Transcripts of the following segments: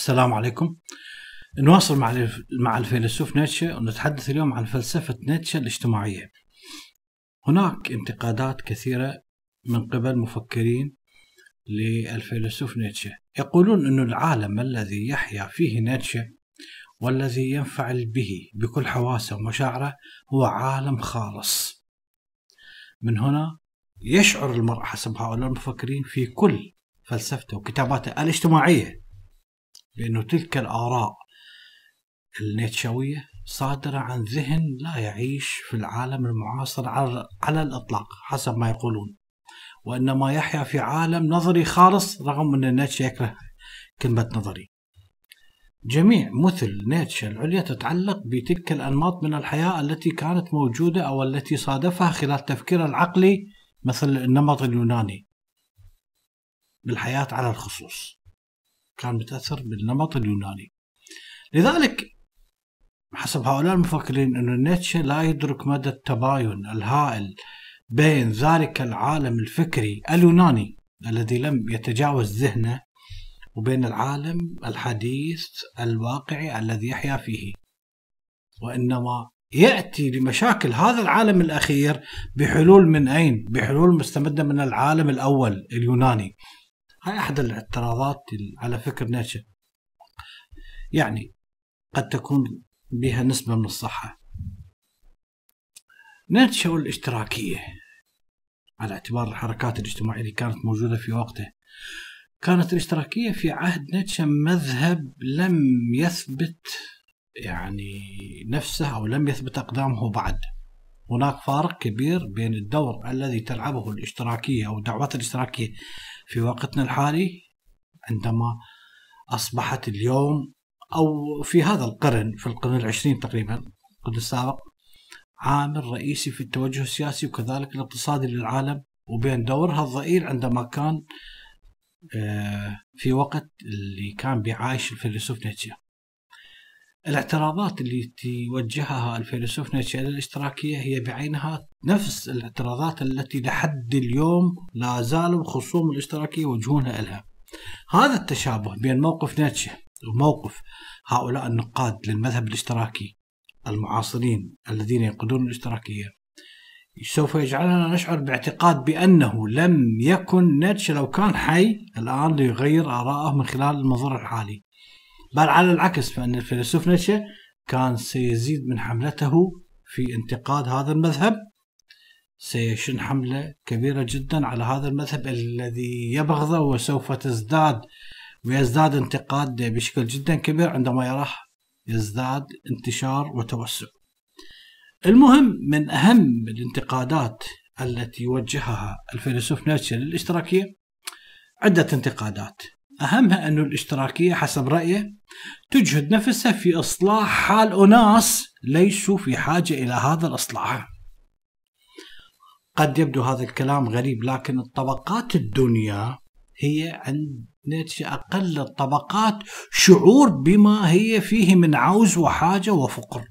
السلام عليكم. نواصل مع مع الفيلسوف نيتشه ونتحدث اليوم عن فلسفة نيتشه الاجتماعية. هناك انتقادات كثيرة من قبل مفكرين للفيلسوف نيتشه. يقولون أن العالم الذي يحيا فيه نيتشه والذي ينفعل به بكل حواسة ومشاعرة هو عالم خالص. من هنا يشعر المرء حسب هؤلاء المفكرين في كل فلسفته وكتاباته الاجتماعية. بأنه تلك الآراء النيتشوية صادرة عن ذهن لا يعيش في العالم المعاصر على, الإطلاق حسب ما يقولون. وإنما يحيا في عالم نظري خالص رغم أن نيتشه يكره كلمة نظري. جميع مثل نيتشه العليا تتعلق بتلك الأنماط من الحياة التي كانت موجودة أو التي صادفها خلال تفكير العقلي مثل النمط اليوناني. بالحياة على الخصوص. كان متأثر بالنمط اليوناني. لذلك حسب هؤلاء المفكرين أن نيتشه لا يدرك مدى التباين الهائل بين ذلك العالم الفكري اليوناني الذي لم يتجاوز ذهنه وبين العالم الحديث الواقعي الذي يحيا فيه. وإنما يأتي لمشاكل هذا العالم الأخير بحلول من أين؟ بحلول مستمدة من العالم الأول اليوناني. هاي أحد الاعتراضات على فكر نيتشه يعني قد تكون بها نسبة من الصحة. نيتشه والاشتراكية على اعتبار الحركات الاجتماعية اللي كانت موجودة في وقته كانت الاشتراكية في عهد نيتشه مذهب لم يثبت يعني نفسه أو لم يثبت أقدامه بعد. هناك فارق كبير بين الدور الذي تلعبه الاشتراكية أو الدعوات الاشتراكية في وقتنا الحالي عندما أصبحت اليوم أو في هذا القرن في القرن العشرين تقريبا القرن السابق عامل رئيسي في التوجه السياسي وكذلك الاقتصادي للعالم وبين دورها الضئيل عندما كان في وقت اللي كان بيعايش الفيلسوف نيتشه. الاعتراضات اللي توجهها الفيلسوف نيتشه للاشتراكية هي بعينها. نفس الاعتراضات التي لحد اليوم لا زالوا خصوم الاشتراكية يوجهونها لها هذا التشابه بين موقف نيتشه وموقف هؤلاء النقاد للمذهب الاشتراكي المعاصرين الذين ينقدون الاشتراكية سوف يجعلنا نشعر باعتقاد بأنه لم يكن نيتشه لو كان حي الآن ليغير آراءه من خلال المنظور الحالي بل على العكس فإن الفيلسوف نيتشه كان سيزيد من حملته في انتقاد هذا المذهب. سيشن حملة كبيرة جدا على هذا المذهب الذي يبغضه وسوف تزداد ويزداد انتقاد بشكل جدا كبير عندما يراه يزداد انتشار وتوسع. المهم من أهم الانتقادات التي وجهها الفيلسوف نيتشه للاشتراكية عدة انتقادات. أهمها أن الاشتراكية حسب رأيه تجهد نفسها في إصلاح حال أناس ليسوا في حاجة إلى هذا الإصلاح. قد يبدو هذا الكلام غريب لكن الطبقات الدنيا هي عند أقل الطبقات شعور بما هي فيه من عوز وحاجة وفقر.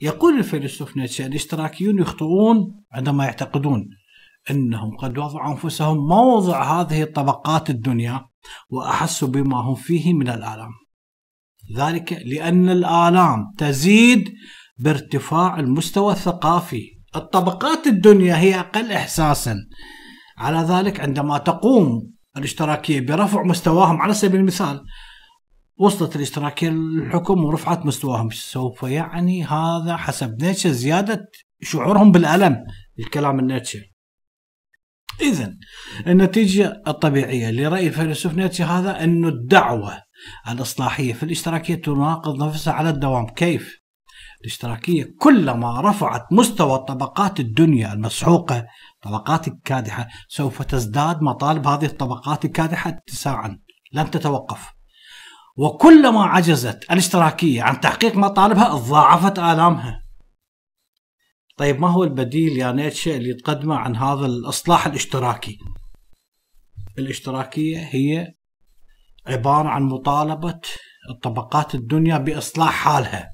يقول الفيلسوف نيتشه الاشتراكيون يخطئون عندما يعتقدون إنهم قد وضعوا أنفسهم موضع هذه الطبقات الدنيا واحسوا بما هم فيه من الآلام. ذلك لأن الآلام تزيد بارتفاع المستوى الثقافي. الطبقات الدنيا هي أقل احساسا. على ذلك عندما تقوم الاشتراكية برفع مستواهم على سبيل المثال وصلت الاشتراكية للحكم ورفعت مستواهم سوف يعني هذا حسب نيتشه زيادة شعورهم بالألم الكلام النيتشه إذا النتيجة الطبيعية لرأي الفيلسوف نيتشه هذا أن الدعوة الإصلاحية في الاشتراكية تناقض نفسها على الدوام. كيف؟ الاشتراكية كلما رفعت مستوى طبقات الدنيا المسحوقة طبقات الكادحة سوف تزداد مطالب هذه الطبقات الكادحة اتساعا. لن تتوقف. وكلما عجزت الاشتراكية عن تحقيق مطالبها ضاعفت آلامها. طيب ما هو البديل يا نيتشه اللي تقدمه عن هذا الإصلاح الاشتراكي؟ الاشتراكية هي عبارة عن مطالبة الطبقات الدنيا بإصلاح حالها.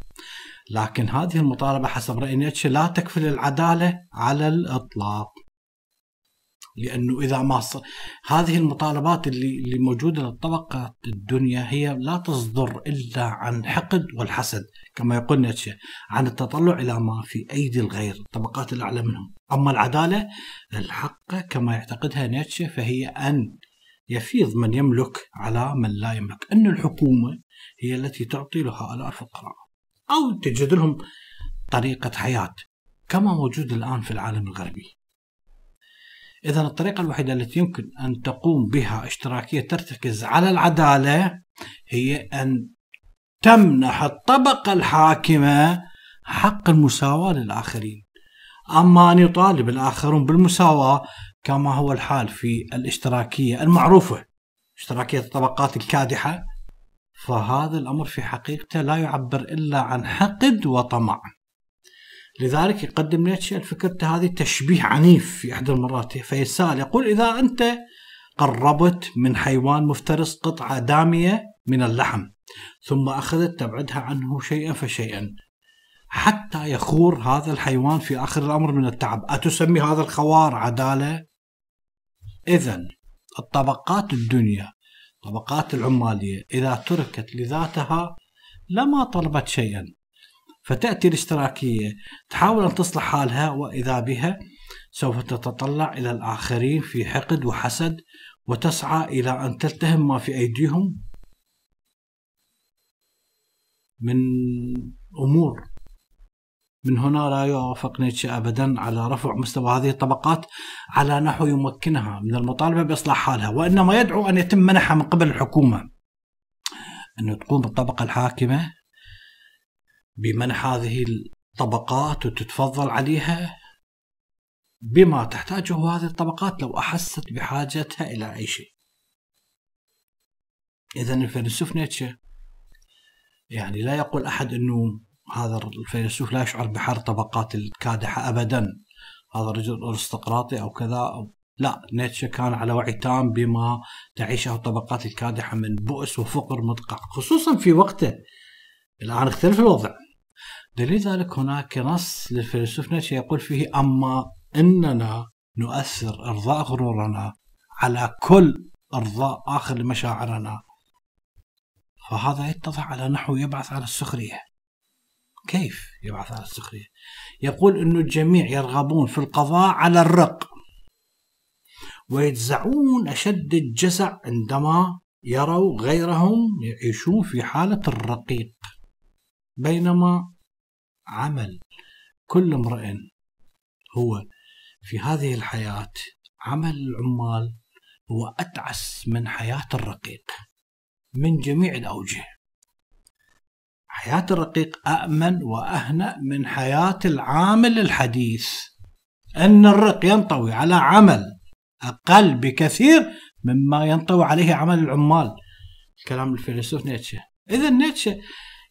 لكن هذه المطالبة حسب رأي نيتشه لا تكفل العدالة على الإطلاق. لأنه إذا ما ص... هذه المطالبات اللي اللي موجودة للطبقه الدنيا هي لا تصدر إلا عن حقد والحسد كما يقول نيتشه عن التطلع إلى ما في أيدي الغير الطبقات الأعلى منهم. أما العدالة الحق كما يعتقدها نيتشه فهي أن يفيض من يملك على من لا يملك أن الحكومة هي التي تعطي لهؤلاء الفقراء أو تجد لهم طريقة حياة كما موجود الآن في العالم الغربي. إذا الطريقة الوحيدة التي يمكن أن تقوم بها اشتراكية ترتكز على العدالة هي أن تمنح الطبقة الحاكمة حق المساواة للآخرين. أما أن يطالب الآخرون بالمساواة كما هو الحال في الاشتراكية المعروفة اشتراكية الطبقات الكادحة فهذا الأمر في حقيقته لا يعبر إلا عن حقد وطمع. لذلك يقدم نيتشه الفكرة هذه تشبيه عنيف في إحدى المرات فيسأل يقول إذا أنت قربت من حيوان مفترس قطعة دامية من اللحم ثم أخذت تبعدها عنه شيئا فشيئا حتى يخور هذا الحيوان في آخر الأمر من التعب أتسمي هذا الخوار عدالة؟ إذا الطبقات الدنيا طبقات العمالية إذا تركت لذاتها لما طلبت شيئا فتأتي الاشتراكية. تحاول أن تصلح حالها وإذا بها سوف تتطلع إلى الآخرين في حقد وحسد وتسعى إلى أن تلتهم ما في أيديهم من أمور. من هنا لا يوافق نيتشه أبدا على رفع مستوى هذه الطبقات على نحو يمكنها من المطالبة بإصلاح حالها وإنما يدعو أن يتم منحها من قبل الحكومة. أنه تقوم الطبقة الحاكمة بمنح هذه الطبقات وتتفضل عليها. بما تحتاجه هذه الطبقات لو أحست بحاجتها إلى أي شيء. إذا الفيلسوف نيتشه. يعني لا يقول أحد أنه هذا الفيلسوف لا يشعر بحر طبقات الكادحة أبدا هذا رجل أرستقراطي أو كذا. أو لا نيتشه كان على وعي تام بما تعيشه الطبقات الكادحة من بؤس وفقر مدقع خصوصا في وقته. الآن اختلف الوضع. دليل ذلك هناك نص للفيلسوف نيتشه يقول فيه أما إننا نؤثر إرضاء غرورنا على كل إرضاء آخر لمشاعرنا فهذا يتضح على نحو يبعث على السخرية. كيف يبعث على السخرية؟ يقول أن الجميع يرغبون في القضاء على الرق ويجزعون أشد الجزع عندما يروا غيرهم يعيشون في حالة الرقيق بينما عمل كل امرئ هو في هذه الحياة عمل العمال هو أتعس من حياة الرقيق من جميع الأوجه. حياة الرقيق أأمن وأهنأ من حياة العامل الحديث. أن الرق ينطوي على عمل أقل بكثير مما ينطوي عليه عمل العمال. كلام الفيلسوف نيتشه. إذا نيتشه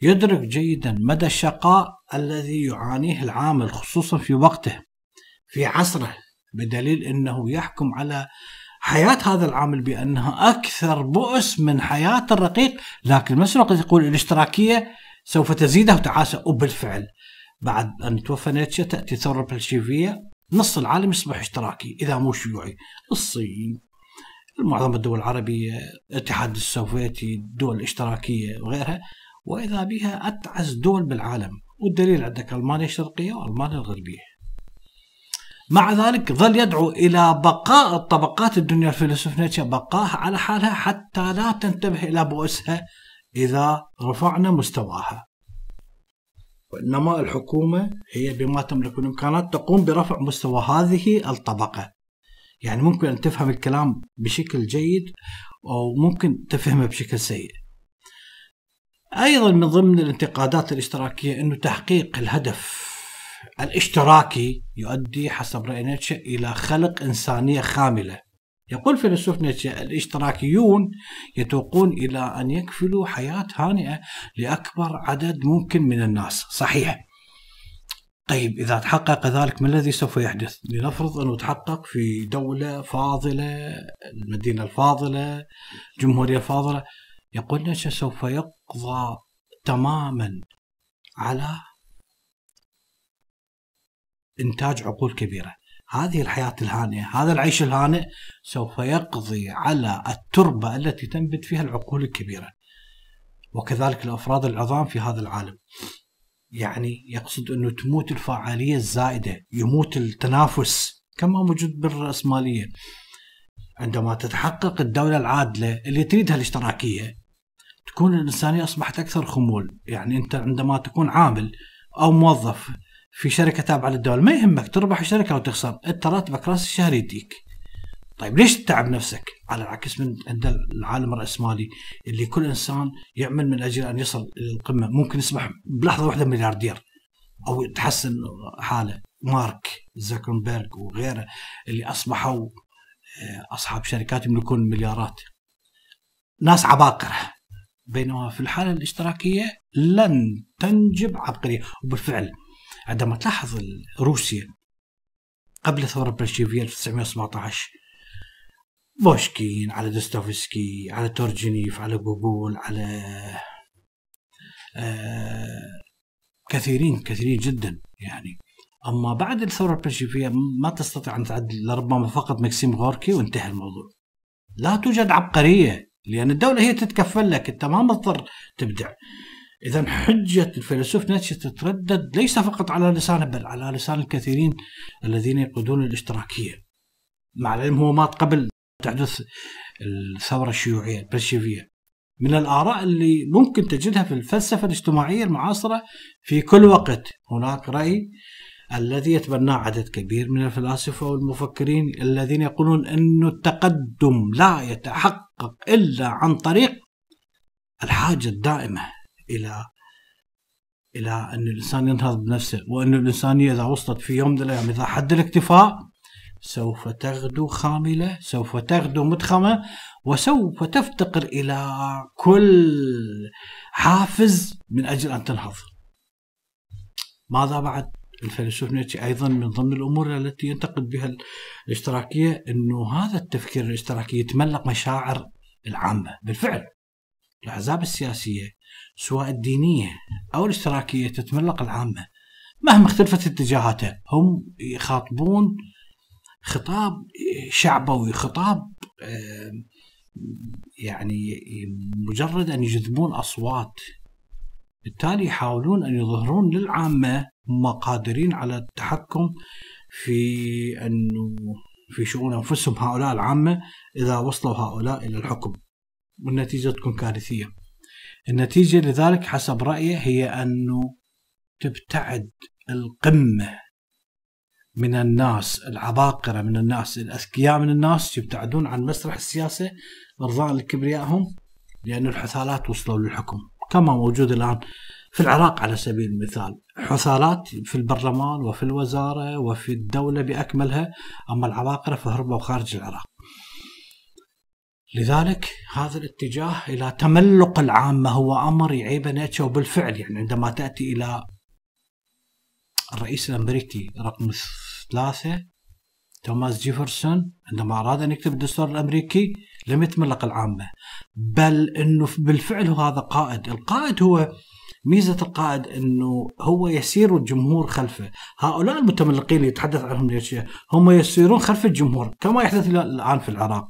يدرك جيدا مدى الشقاء الذي يعانيه العامل خصوصا في وقته في عصره بدليل إنه يحكم على حياة هذا العامل بأنها أكثر بؤس من حياة الرقيق. لكن نفس الوقت يقول الاشتراكية سوف تزيده تعاسة وبالفعل بعد أن توفى نيتشه تأتي الثورة البلشيفية نص العالم يصبح اشتراكي إذا مو شيوعي. الصين معظم الدول العربية الاتحاد السوفيتي الدول الاشتراكية وغيرها. وإذا بها أتعس دول بالعالم والدليل عندك ألمانيا الشرقية وألمانيا الغربية مع ذلك ظل يدعو إلى بقاء الطبقات الدنيا الفيلسوف نيتشه بقاها على حالها حتى لا تنتبه إلى بؤسها إذا رفعنا مستواها. وإنما الحكومة هي بما تملك من إمكانات تقوم برفع مستوى هذه الطبقة. يعني ممكن أن تفهم الكلام بشكل جيد أو ممكن تفهمه بشكل سيء. أيضا من ضمن الانتقادات الاشتراكية أنه تحقيق الهدف الاشتراكي يؤدي حسب رأي نيتشه إلى خلق إنسانية خاملة. يقول فيلسوف نيتشه الاشتراكيون يتوقون إلى أن يكفلوا حياة هانئة لأكبر عدد ممكن من الناس، صحيح. طيب إذا تحقق ذلك ما الذي سوف يحدث؟ لنفرض أنه تحقق في دولة فاضلة، المدينة الفاضلة، جمهورية فاضلة، يقول نيتشه سوف يقضى تماما على إنتاج عقول كبيرة؟ هذه الحياة الهانئة هذا العيش الهانئ سوف يقضي على التربة التي تنبت فيها العقول الكبيرة. وكذلك الأفراد العظام في هذا العالم. يعني يقصد أنه تموت الفعالية الزائدة يموت التنافس كما موجود بالرأسمالية. عندما تتحقق الدولة العادلة اللي تريدها الاشتراكية تكون الإنسانية أصبحت أكثر خمول. يعني أنت عندما تكون عامل أو موظف في شركة تابعة للدولة ما يهمك تربح الشركة أو تخسر أنت راتبك رأس الشهر يديك. طيب ليش تتعب نفسك؟ على العكس من عند العالم الرأسمالي اللي كل إنسان يعمل من أجل أن يصل إلى القمة. ممكن يصبح بلحظة واحدة ملياردير أو يتحسن حالة. مارك زاكرنبرغ وغيره اللي أصبحوا أصحاب شركات يملكون مليارات. ناس عباقرة. بينما في الحالة الاشتراكية لن تنجب عبقرية. وبالفعل عندما تلاحظ روسيا قبل الثورة البلشيفية 1917 بوشكين على دوستويفسكي على تورجنيف على جوجول على آه كثيرين كثيرين جدا يعني. أما بعد الثورة البلشيفيه ما تستطيع أن تعد لربما فقط مكسيم غوركي وانتهى الموضوع. لا توجد عبقرية لأن الدولة هي تتكفل لك انت ما مضطر تبدع. اذا حجة الفيلسوف نيتشه تتردد ليس فقط على لسانه بل على لسان الكثيرين الذين يقودون الاشتراكية. مع العلم هو مات قبل تحدث الثورة الشيوعية البلشيفيه من الآراء اللي ممكن تجدها في الفلسفة الاجتماعية المعاصرة في كل وقت هناك رأي الذي يتبناه عدد كبير من الفلاسفة والمفكرين الذين يقولون أن التقدم لا يتحقق إلا عن طريق الحاجة الدائمة إلى إلى أن الإنسان ينهض بنفسه وأن الانسانيه إذا وصلت في يوم من الأيام اذا حد الاكتفاء سوف تغدو خاملة سوف تغدو مدخمة وسوف تفتقر إلى كل حافز من أجل أن تنهض. ماذا بعد؟ الفيلسوف نيتشه أيضا من ضمن الأمور التي ينتقد بها الاشتراكية أنه هذا التفكير الاشتراكي يتملق مشاعر العامة بالفعل. الأحزاب السياسية سواء الدينية أو الاشتراكية تتملق العامة. مهما اختلفت اتجاهاتها هم يخاطبون خطاب شعبوي خطاب يعني مجرد أن يجذبون أصوات بالتالي يحاولون أن يظهرون للعامة هم قادرين على التحكم في أنه في شؤون أنفسهم هؤلاء العامة إذا وصلوا هؤلاء إلى الحكم والنتيجة تكون كارثية. النتيجة لذلك حسب رايه هي أنه تبتعد القمة من الناس العباقرة من الناس الأذكياء من الناس يبتعدون عن مسرح السياسة إرضاء لكبريائهم لأن الحثالات وصلوا للحكم كما موجود الآن في العراق على سبيل المثال. حثالات في البرلمان وفي الوزارة وفي الدولة بأكملها أما العباقرة فهربوا خارج العراق. لذلك هذا الاتجاه إلى تملق العامة هو أمر يعيب نيتشه وبالفعل يعني عندما تأتي إلى الرئيس الأمريكي رقم ثلاثة توماس جيفرسون عندما أراد أن يكتب الدستور الأمريكي لم يتملق العامة. بل أنه بالفعل هو هذا قائد. القائد هو ميزة القائد أنه هو يسير الجمهور خلفه. هؤلاء المتملقين اللي يتحدث عنهم هم يسيرون خلف الجمهور كما يحدث الآن في العراق.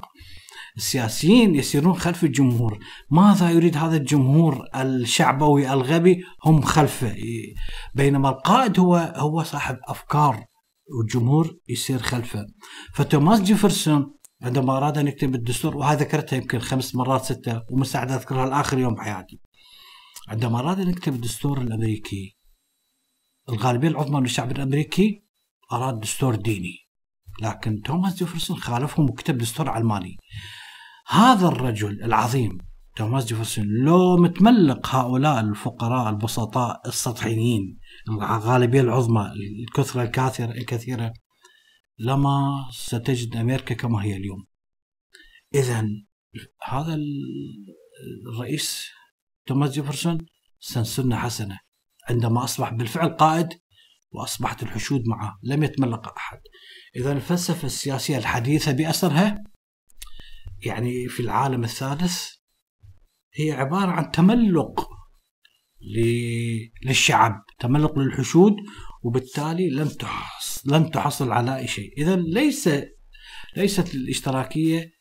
السياسيين يسيرون خلف الجمهور. ماذا يريد هذا الجمهور الشعبوي الغبي؟ هم خلفه. بينما القائد هو هو صاحب أفكار والجمهور يصير خلفه. فتوماس جيفرسون عندما أراد أن يكتب الدستور وهذا ذكرتها يمكن خمس مرات ستة ومستعد أذكرها لآخر يوم بحياتي. عندما أراد أن يكتب الدستور الأمريكي الغالبية العظمى من الشعب الأمريكي أراد دستور ديني. لكن توماس جيفرسون خالفهم وكتب دستور علماني هذا الرجل العظيم توماس جيفرسون لو متملق هؤلاء الفقراء البسطاء السطحيين الغالبية العظمى الكثرة الكثيرة الكثيرة لما ستجد أمريكا كما هي اليوم. إذا هذا الرئيس توماس جيفرسون سنة حسنة. عندما أصبح بالفعل قائد وأصبحت الحشود معه لم يتملق أحد. إذا الفلسفة السياسية الحديثة بأسرها يعني في العالم الثالث هي عبارة عن تملق للشعب تملق للحشود وبالتالي لن تحصل لن تحصل على أي شيء. إذا ليس ليست الاشتراكية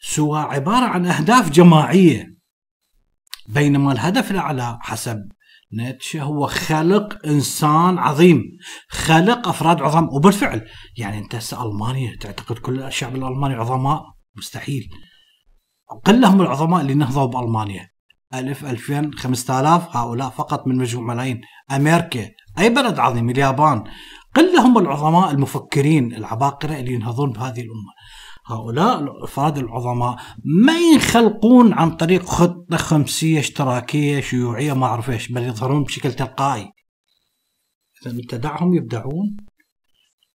سوى عبارة عن أهداف جماعية. بينما الهدف الأعلى حسب نيتشه هو خلق إنسان عظيم. خلق أفراد عظام. وبالفعل يعني أنت هسه المانيا تعتقد كل الشعب الألماني عظماء؟ مستحيل. قلهم العظماء اللي نهضوا بألمانيا. ألف ألفين خمسة آلاف هؤلاء فقط من مجموع ملايين. أمريكا أي بلد عظيم اليابان. قلهم العظماء المفكرين العباقرة اللي ينهضون بهذه الأمة. هؤلاء الأفراد العظماء ما ينخلقون عن طريق خطة خمسية اشتراكية شيوعية ما أعرف إيش بل يظهرون بشكل تلقائي. إذا انت دعهم يبدعون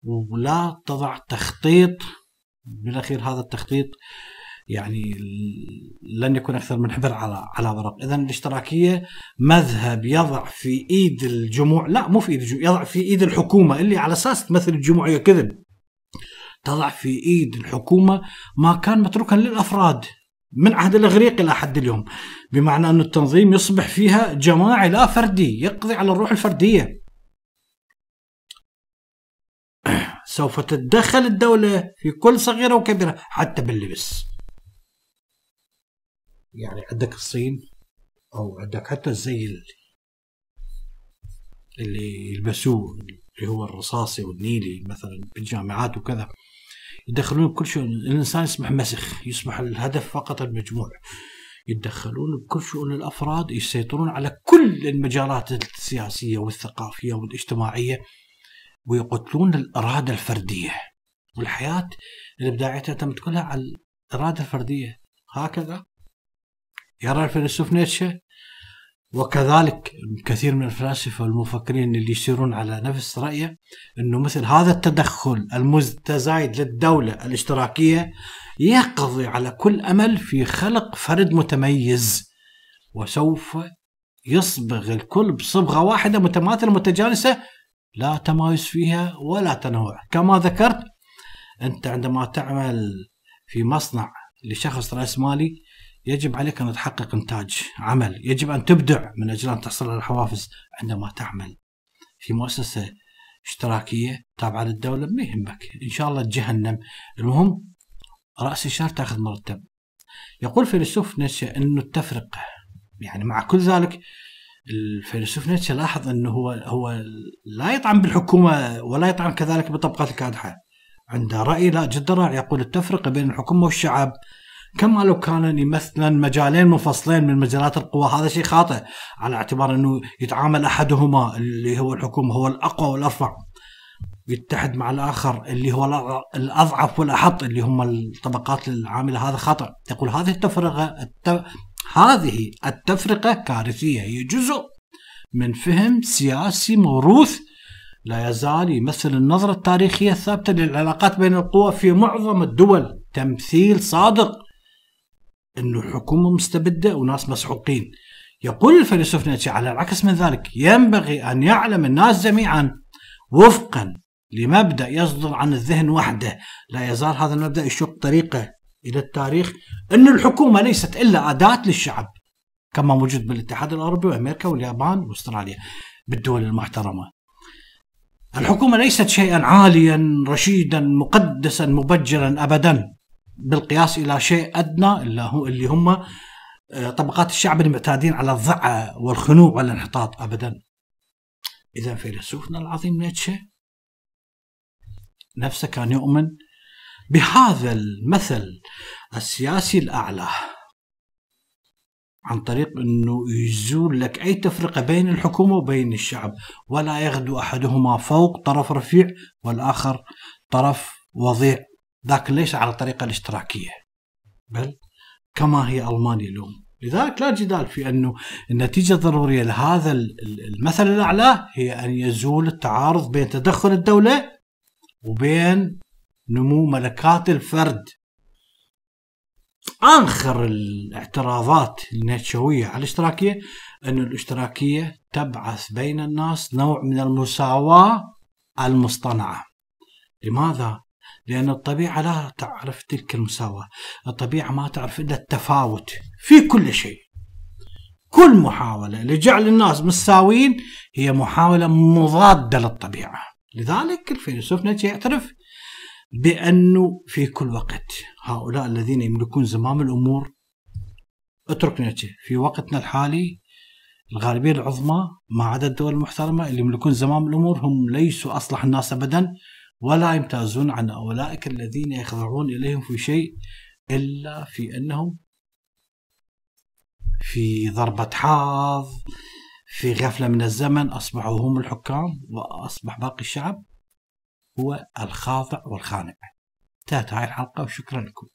ولا تضع تخطيط. بالاخير هذا التخطيط يعني لن يكون أكثر من حبر على على ورق، اذا الاشتراكية مذهب يضع في إيد الجموع، لا مو في إيد الجموع، يضع في إيد الحكومة اللي على أساس تمثل الجموعيه كذب. تضع في إيد الحكومة ما كان متروكا للأفراد من عهد الإغريق إلى حد اليوم. بمعنى أن التنظيم يصبح فيها جماعي لا فردي يقضي على الروح الفردية. سوف تتدخل الدولة في كل صغيرة وكبيرة حتى باللبس. يعني عندك الصين أو عندك حتى الزي اللي يلبسوه اللي هو الرصاصي والنيلي مثلا بالجامعات وكذا. يدخلون بكل شيء. الإنسان يصبح مسخ يصبح الهدف فقط المجموع. يتدخلون بكل شؤون الأفراد يسيطرون على كل المجالات السياسية والثقافية والاجتماعية ويقتلون الاراده الفردية. والحياة الإبداعية تعتمد كلها على الاراده الفردية. هكذا يرى الفيلسوف نيتشه؟ وكذلك كثير من الفلاسفة والمفكرين اللي يسيرون على نفس رأيه إنه مثل هذا التدخل المتزايد للدولة الاشتراكية يقضي على كل أمل في خلق فرد متميز وسوف يصبغ الكل بصبغة واحدة متماثلة متجانسة لا تمايز فيها ولا تنوع. كما ذكرت أنت عندما تعمل في مصنع لشخص راس مالي يجب عليك أن تحقق إنتاج عمل. يجب أن تبدع من أجل أن تحصل على الحوافز عندما تعمل في مؤسسة اشتراكية تابعة للدولة. ما يهمك. إن شاء الله تجهنم المهم رأس الشهر تأخذ مرتب. يقول فيلسوف نيتشه أنه التفرقة يعني مع كل ذلك الفيلسوف نيتشه لاحظ أنه هو هو لا يطعن بالحكومة ولا يطعن كذلك بالطبقات الكادحة. عنده رأي لا جدا رائع. يقول التفرقة بين الحكومة والشعب كما لو كان مثلا مجالين منفصلين من مجالات القوى؟ هذا شيء خاطئ على اعتبار إنه يتعامل أحدهما اللي هو الحكومة هو الأقوى والأرفع يتحد مع الآخر اللي هو الأضعف والأحط اللي هم الطبقات العاملة. هذا خطا يقول هذه التفرقة الت... هذه التفرقة كارثية. هي جزء من فهم سياسي موروث لا يزال يمثل النظرة التاريخية الثابتة للعلاقات بين القوى في معظم الدول. تمثيل صادق إنه حكومة مستبدة وناس مسحوقين. يقول الفيلسوف نيتشه على العكس من ذلك ينبغي أن يعلم الناس جميعا وفقا لمبدأ يصدر عن الذهن وحده. لا يزال هذا المبدأ يشق طريقه إلى التاريخ إن الحكومة ليست إلا أداة للشعب كما موجود بالاتحاد الأوروبي وأمريكا واليابان وأستراليا بالدول المحترمة. الحكومة ليست شيئا عاليا رشيدا مقدسا مبجلا ابدا. بالقياس إلى شيء أدنى اللي هم آه، طبقات الشعب المعتادين على الضعه والخنوع والانحطاط ابدا. اذا فيلسوفنا العظيم نيتشه نفسه كان يؤمن بهذا المثل السياسي الأعلى عن طريق إنه يزول لك أي تفرقة بين الحكومة وبين الشعب ولا يغدو أحدهما فوق طرف رفيع والآخر طرف وضيع لكن ليس على الطريقة الاشتراكية؟ بل كما هي ألمانيا اليوم. لذلك لا جدال في أنه النتيجة الضرورية لهذا المثل الأعلى هي أن يزول التعارض بين تدخل الدولة وبين نمو ملكات الفرد. آخر الاعتراضات النيتشوية على الاشتراكية أن الاشتراكية تبعث بين الناس نوع من المساواة المصطنعة. لماذا؟ لأن الطبيعة لا تعرف تلك المساواة. الطبيعة ما تعرف إلا التفاوت في كل شيء. كل محاولة لجعل الناس متساويين هي محاولة مضادة للطبيعة. لذلك الفيلسوف نيتشه يعترف بأنه في كل وقت هؤلاء الذين يملكون زمام الأمور اترك نيتشه في وقتنا الحالي الغالبية العظمى ما عدا الدول المحترمة اللي يملكون زمام الأمور هم ليسوا أصلح الناس أبدا. ولا يمتازون عن أولئك الذين يخضعون إليهم في شيء إلا في أنهم في ضربة حظ في غفلة من الزمن أصبحوا هم الحكام وأصبح باقي الشعب هو الخاضع والخانع. انتهت هاي الحلقة وشكرا لكم.